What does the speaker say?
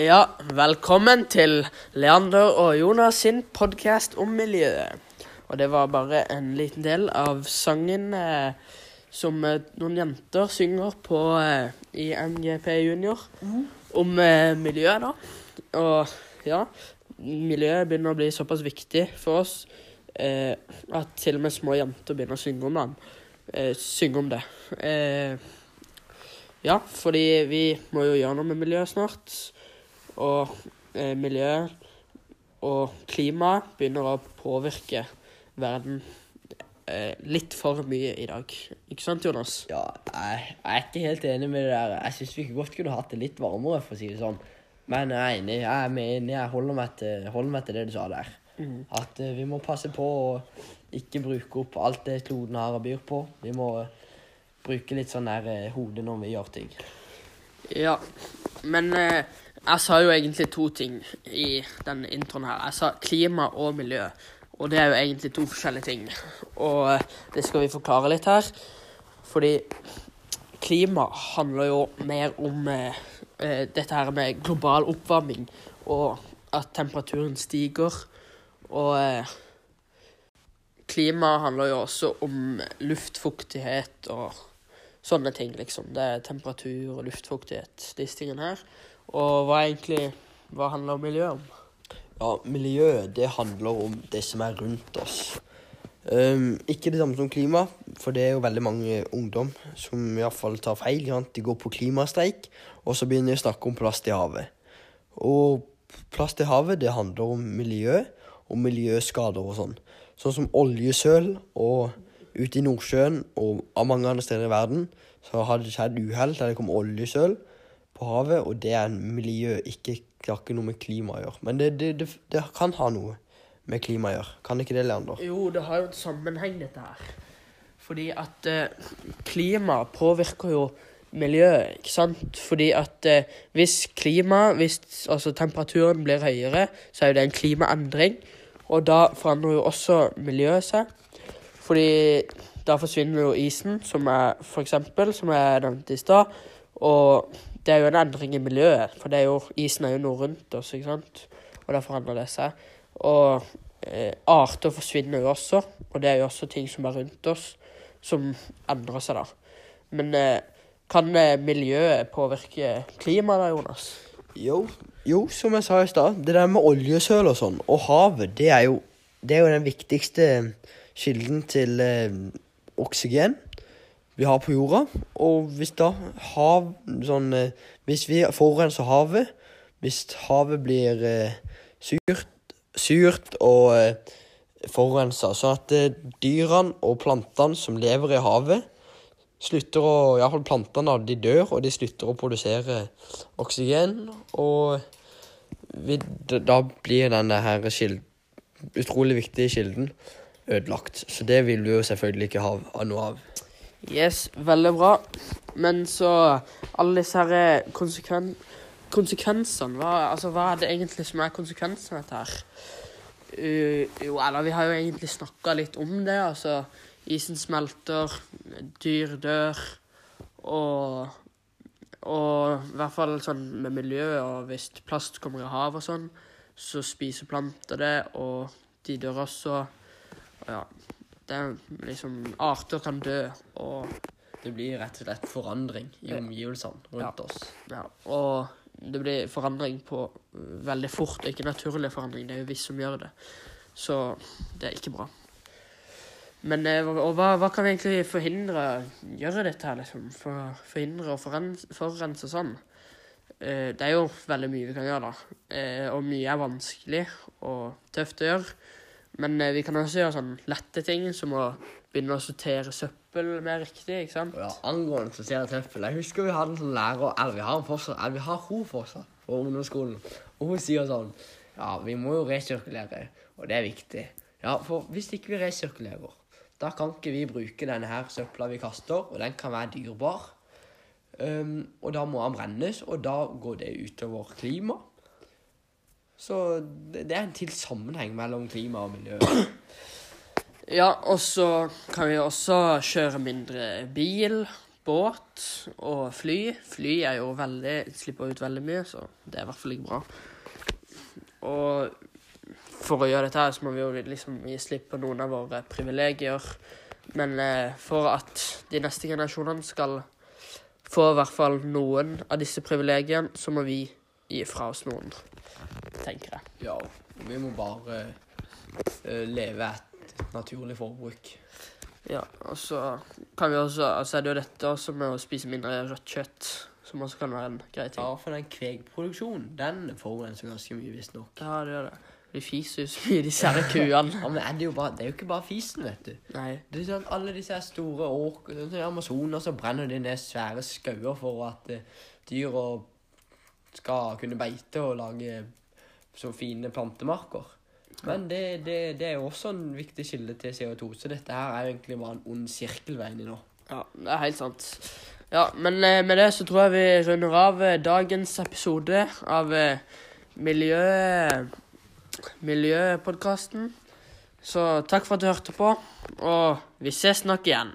Ja, velkommen til Leander og Jonas sin podkast om miljøet. Og det var bare en liten del av sangen eh, som eh, noen jenter synger på eh, i MGP Junior om eh, miljøet, da. Og ja, miljøet begynner å bli såpass viktig for oss eh, at til og med små jenter begynner å synge om, den. Eh, synge om det. Eh, ja, fordi vi må jo gjøre noe med miljøet snart. Og eh, miljø og klima begynner å påvirke verden eh, litt for mye i dag. Ikke sant, Jonas? Ja, jeg, jeg er ikke helt enig med det der. Jeg syns vi godt kunne hatt det litt varmere, for å si det sånn. Men jeg er enig. Jeg er med enig. Jeg holder meg til, holder meg til det du sa der. At uh, vi må passe på å ikke bruke opp alt det kloden har å byr på. Vi må uh, bruke litt sånn der uh, hode når vi gjør ting. Ja, men eh, jeg sa jo egentlig to ting i denne introen her. Jeg sa klima og miljø. Og det er jo egentlig to forskjellige ting. Og eh, det skal vi forklare litt her. Fordi klima handler jo mer om eh, eh, dette her med global oppvarming. Og at temperaturen stiger. Og eh, klima handler jo også om luftfuktighet og sånne ting, liksom. Det er temperatur og luftfuktighet, disse tingene her. Og hva egentlig Hva handler miljøet om? Ja, miljøet, det handler om det som er rundt oss. Um, ikke det samme som klima, for det er jo veldig mange ungdom som i hvert fall tar feil. Ja. De går på klimastreik, og så begynner de å snakke om plast i havet. Og plast i havet, det handler om miljø og miljøskader og sånn. Sånn som oljesøl og ute i Nordsjøen og av mange andre steder i verden så har det skjedd uhell der det kom oljesøl på havet, og det er en miljø, ikke, det har ikke noe med klima å gjøre. Men det, det, det, det kan ha noe med klima å gjøre. Kan ikke det, Leander? Jo, det har jo en sammenheng, dette her. Fordi at eh, klima påvirker jo miljøet, ikke sant? Fordi at eh, hvis klima, hvis altså temperaturen blir høyere, så er jo det en klimaendring. Og da forandrer jo også miljøet seg. Fordi da forsvinner jo isen, som er for eksempel, som jeg nevnte i stad. Og det er jo en endring i miljøet, for er jo, isen er jo noe rundt oss, ikke sant. Og da forandrer det seg. Og eh, arter forsvinner jo også, og det er jo også ting som er rundt oss, som endrer seg, da. Men eh, kan eh, miljøet påvirke klimaet da, Jonas? Jo, jo, som jeg sa i stad, det der med oljesøl og sånn, og havet, det er jo, det er jo den viktigste kilden til eh, oksygen vi har på jorda. Og hvis da hav sånn eh, Hvis vi forurenser havet, hvis havet blir eh, surt, surt og eh, forurensa, sånn at eh, dyrene og plantene som lever i havet, slutter å Iallfall plantene, de dør, og de slutter å produsere oksygen. Og vi, da blir denne her kilden, utrolig viktige kilden ødelagt. Så det vil du jo selvfølgelig ikke ha noe av. Yes, veldig bra. Men så alle disse her konsekven konsekvensene hva, altså, hva er det egentlig som er konsekvensene av dette her? Uh, jo, eller vi har jo egentlig snakka litt om det. Altså, isen smelter, dyr dør. Og Og i hvert fall sånn med miljøet, og hvis plast kommer i havet og sånn, så spiser planter det, og de dør også. Ja, det er liksom Arter kan dø, og Det blir rett og slett forandring i omgivelsene rundt Ja. oss. Ja, og det blir forandring på veldig fort, Det er ikke naturlig forandring. Det er jo vi som gjør det. Så det er ikke bra. Men eh, og hva, hva kan vi egentlig forhindre gjøre dette her, liksom? For, forhindre og forurense sånn? Eh, det er jo veldig mye vi kan gjøre, da. Eh, og mye er vanskelig og tøft å gjøre. Men eh, vi kan også gjøre sånn lette ting, som å begynne å sortere søppel mer riktig, ikke sant? Ja, angående sortere søppel jeg husker vi hadde en sånn lærer, eller vi har en fortsatt, eller vi har hun fortsatt på ungdomsskolen, og hun sier sånn, ja, vi må jo resirkulere, og det er viktig. Ja, for hvis ikke vi resirkulerer, da kan ikke vi bruke denne her søpla vi kaster, og den kan være dyrbar. Um, og da må den brennes, og da går det utover klima. Så det, er en til sammenheng mellom klima og miljø. Ja, og så kan vi også kjøre mindre bil. båt og fly. Fly er jo veldig slipper ut veldig mye, så det er i hvert fall ikke bra. Og for å gjøre dette her, så må vi jo liksom gi slipp på noen av våre privilegier. Men eh, for at de neste generasjonene skal få i hvert fall noen av disse privilegiene, så må vi gi fra oss noen, tenker jeg. Ja, vi må bare uh, leve et naturlig forbruk. Ja, og så kan vi også Altså er det jo dette også med å spise mindre rødt kjøtt, som også kan være en grei ting. Ja, for den kvegproduksjonen, den forurenser ganske mye, visstnok. Ja, det gjør det. De fiser jo så mye, disse her kuene. Ja, men er det, jo bare, det er jo ikke bare fisen, vet du. Nei. Det er sånn, Alle disse her store åk, sånn i Amazonas, så brenner de ned svære skauer for at uh, dyra skal kunne beite og lage så fine plantemarker. Men det, det, det er jo også en viktig kilde til CO2, så dette her er egentlig bare en ond sirkelvei inn i nå. Ja, det er helt sant. Ja, men eh, med det så tror jeg vi runder av eh, dagens episode av eh, miljø... Miljøpodkasten. Så takk for at du hørte på, og vi ses nok igjen.